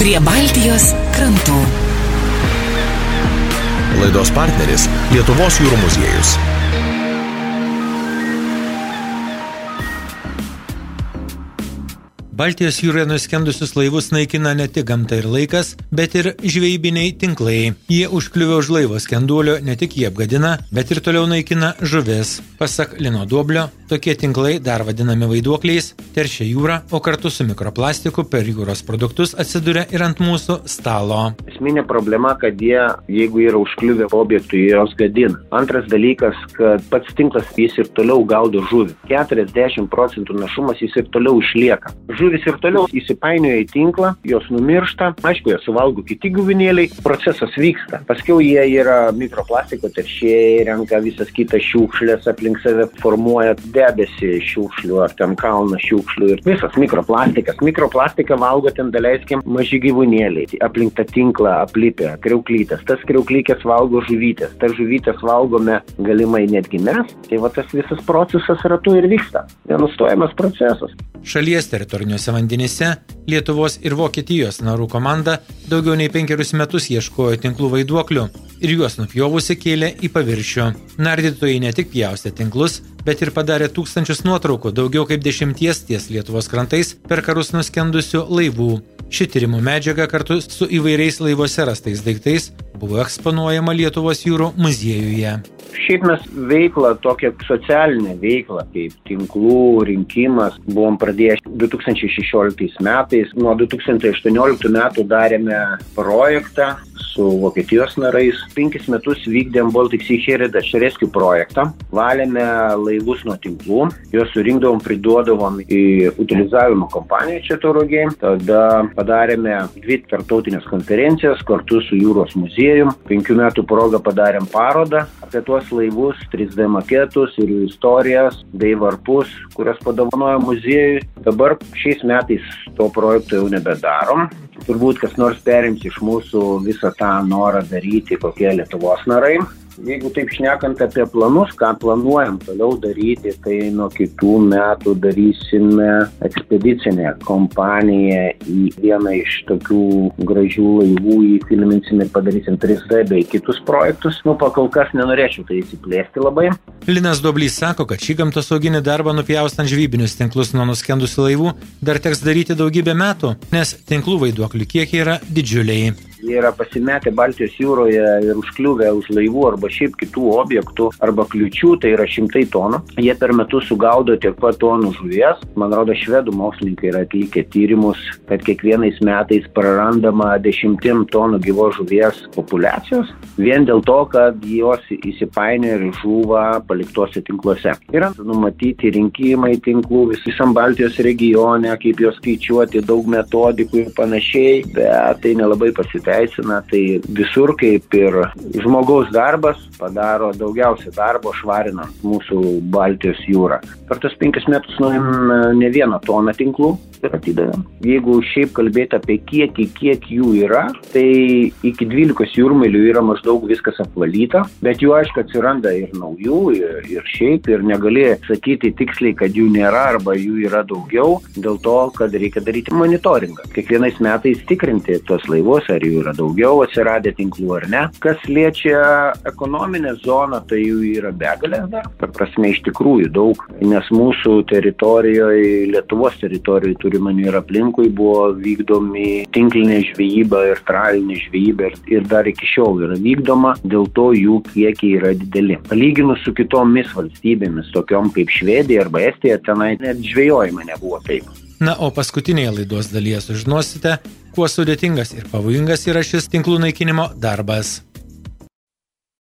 prie Baltijos krantų. Laidos partneris Lietuvos jūrų muziejus. Baltijos jūroje nuskendusius laivus naikina ne tik gamta ir laikas, bet ir žvejybiniai tinklai. Jie užkliuvę už laivo skenduolio ne tik jį apgadina, bet ir toliau naikina žuvis. Pasak Lino Duoblio, tokie tinklai, dar vadinami vaiduokliais, teršia jūrą, o kartu su mikroplastiku per jūros produktus atsiduria ir ant mūsų stalo. Esminė problema, kad jie, jeigu yra užkliuvę objektų, jos gadina. Antras dalykas, kad pats tinklas jis ir toliau gaudo žuvį. 40 procentų našumas jis ir toliau išlieka. Žuvis ir toliau įsipainioja į tinklą, jos numiršta, aišku, jas suvalgo kiti gyvūnėliai, procesas vyksta. Paskiau jie yra mikroplastiko teršėjai, renka visas kitas šiukšlės, aplink save formuoja debesį šiukšlių ar ten kalną šiukšlių ir visas mikroplastikas. Mikroplastiką valgo ten daleiskim maži gyvūnėliai, aplink tą tinklą aplipę kriauklytės, tas kriauklytės valgo žuvytės, tas žuvytės valgome galimai netgi mes, tai va tas visas procesas ratu ir vyksta. Nenustojamas procesas. Šalies teritoriniuose vandenyse Lietuvos ir Vokietijos narų komanda daugiau nei penkerius metus ieškojo tinklų vaiduoklių ir juos nupjovusi kėlė į paviršių. Nardytojai ne tik pjaustė tinklus, bet ir padarė tūkstančius nuotraukų daugiau kaip dešimties ties Lietuvos krantais per karus nuskendusių laivų. Ši tyrimų medžiaga kartu su įvairiais laivuose rastais daiktais buvo eksponuojama Lietuvos jūrų muziejuje. Šiaip mes veiklą, tokią socialinę veiklą, kaip tinklų rinkimas, buvom pradėję 2016 metais. Nuo 2018 metų darėme projektą su Vokietijos narais. Penkis metus vykdėm Baltic Sea Heritage Rescue projektą. Valėme laivus nuo tinklų, juos surinkdavom, priduodavom į utilizavimo kompaniją čia Taurogė. Tada padarėme dvi tartautinės konferencijas kartu su jūros muziejum. Penkių metų progą padarėm parodą apie tuos laivus, 3D maketus ir jų istorijas bei varpus, kurias padovanojo muziejui. Dabar šiais metais to projekto jau nebedarom turbūt kas nors perims iš mūsų visą tą norą daryti, kokie Lietuvos narai. Jeigu taip šnekant apie planus, ką planuojam toliau daryti, tai nuo kitų metų darysime ekspedicinę kompaniją į vieną iš tokių gražių laivų, įfilminsime ir padarysim 3D bei kitus projektus. Nu, pakol kas nenorėčiau tai įsiplėsti labai. Linas Doblys sako, kad šį gamtosauginį darbą nupjaustant žvybinius tinklus nuo nuskendusių laivų dar teks daryti daugybę metų, nes tinklų vaiduoklių kiekiai yra didžiuliai. Jie yra pasimetę Baltijos jūroje ir užkliuvę už laivų arba šiaip kitų objektų arba kliučių, tai yra šimtai tonų. Jie per metus sugaudo tiek pat tonų žuvies. Man rodo, švedų mokslininkai yra atlikę tyrimus, kad kiekvienais metais prarandama dešimtim tonų gyvo žuvies populacijos, vien dėl to, kad jos įsipainioja ir žuva paliktose tinkluose. Yra numatyti rinkimai tinklų visam Baltijos regione, kaip juos skaičiuoti, daug metodikų ir panašiai, bet tai nelabai pasiteisina pasiteisina, tai visur kaip ir žmogaus darbas padaro daugiausia darbo švarinant mūsų Baltijos jūrą. Per tos penkis metus nuėjom ne vieną toną tinklų ir atidavėm. Jeigu šiaip kalbėti apie kiekį, kiek jų yra, tai iki 12 jūrmilių yra maždaug viskas apvalyta, bet jų aišku atsiranda ir naujų, ir, ir šiaip, ir negali sakyti tiksliai, kad jų nėra arba jų yra daugiau, dėl to, kad reikia daryti monitoringą. Kiekvienais metais tikrinti tos laivus, ar jų yra daugiau atsiradę tinklų ar ne. Kas liečia ekonominę zoną, tai jų yra begalės dar. Per prasme, iš tikrųjų daug, nes mūsų teritorijoje, Lietuvos teritorijoje turimani ir aplinkui buvo vykdomi tinklinė žvejyba ir tralinė žvejyba ir, ir dar iki šiol yra vykdoma, dėl to jų kiekiai yra dideli. Palyginus su kitomis valstybėmis, tokiom kaip Švedija arba Estija, tenai net žvejojama nebuvo taip. Na, o paskutinėje laidos dalyje sužinosite, kuo sudėtingas ir pavojingas yra šis tinklų naikinimo darbas.